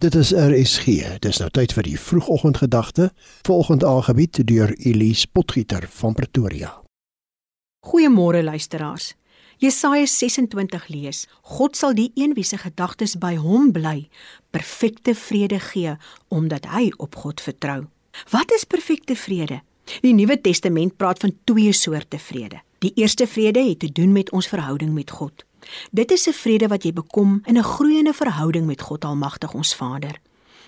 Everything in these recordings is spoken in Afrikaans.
Dit is RSG. Dis nou tyd vir die vroegoggendgedagte, volgende aangebied deur Elise Potgieter van Pretoria. Goeiemôre luisteraars. Jesaja 26 lees: God sal die een wie se gedagtes by hom bly, perfekte vrede gee omdat hy op God vertrou. Wat is perfekte vrede? Die Nuwe Testament praat van twee soorte vrede. Die eerste vrede het te doen met ons verhouding met God. Dit is 'n vrede wat jy bekom in 'n groeiende verhouding met God Almagtig ons Vader.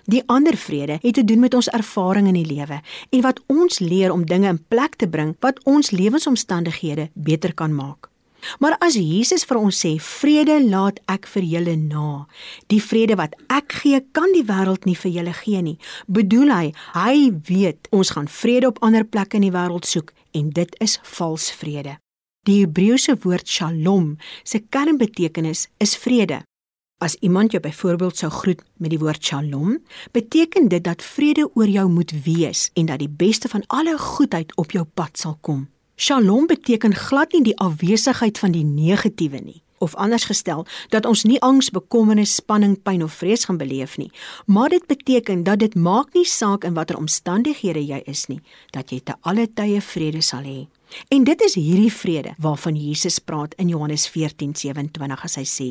Die ander vrede het te doen met ons ervaring in die lewe en wat ons leer om dinge in plek te bring wat ons lewensomstandighede beter kan maak. Maar as Jesus vir ons sê vrede laat ek vir julle na, die vrede wat ek gee kan die wêreld nie vir julle gee nie, bedoel hy hy weet ons gaan vrede op ander plekke in die wêreld soek en dit is vals vrede. Die Hebreëse woord Shalom se kernbetekenis is vrede. As iemand jou byvoorbeeld sou groet met die woord Shalom, beteken dit dat vrede oor jou moet wees en dat die beste van alle goedheid op jou pad sal kom. Shalom beteken glad nie die afwesigheid van die negatiewe nie of anders gestel dat ons nie angs, bekommernis, spanning, pyn of vrees gaan beleef nie, maar dit beteken dat dit maak nie saak in watter omstandighede jy is nie, dat jy te alle tye vrede sal hê. En dit is hierdie vrede waarvan Jesus praat in Johannes 14:27 as hy sê: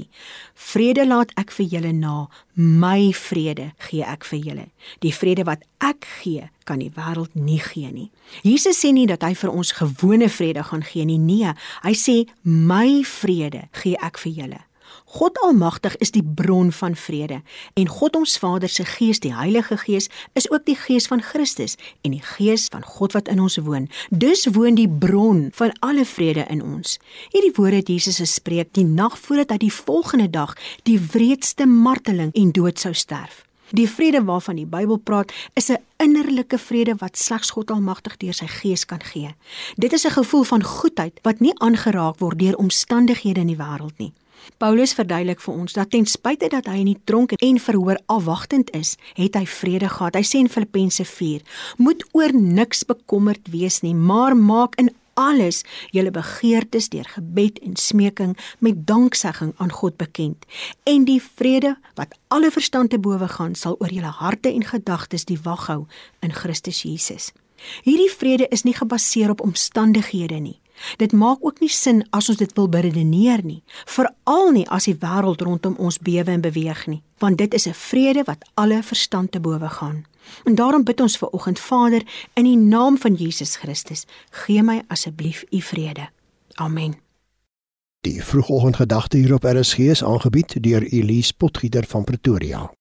"Vrede laat ek vir julle na, my vrede gee ek vir julle. Die vrede wat ek gee, kan die wêreld nie gee nie." Jesus sê nie dat hy vir ons gewone vrede gaan gee nie. Nee, hy sê: "My vrede gee ek vir julle." God Almagtig is die bron van vrede en God ons Vader se Gees, die Heilige Gees, is ook die Gees van Christus en die Gees van God wat in ons woon. Dus woon die bron van alle vrede in ons. Hierdie woorde het Jesus gespreek die nag voordat hy die volgende dag die wreedste marteling en dood sou sterf. Die vrede waarvan die Bybel praat, is 'n innerlike vrede wat slegs God Almagtig deur sy Gees kan gee. Dit is 'n gevoel van goedheid wat nie aangeraak word deur omstandighede in die wêreld nie. Paulus verduidelik vir ons dat ten spyte dat hy in die tronk en verhoor afwagtend is, het hy vrede gehad. Hy sê in Filippense 4: "Moet oor niks bekommerd wees nie, maar maak in alles julle begeertes deur gebed en smeking met danksegging aan God bekend. En die vrede wat alle verstand te bowe gaan, sal oor julle harte en gedagtes die wag hou in Christus Jesus." Hierdie vrede is nie gebaseer op omstandighede nie. Dit maak ook nie sin as ons dit wil beredeneer nie, veral nie as die wêreld rondom ons bewe en beweeg nie, want dit is 'n vrede wat alle verstand te bowe gaan. En daarom bid ons ver oggend Vader in die naam van Jesus Christus, gee my asseblief u vrede. Amen. Die vroegoggendgedagte hier op RSG is aangebied deur Elise Potgieter van Pretoria.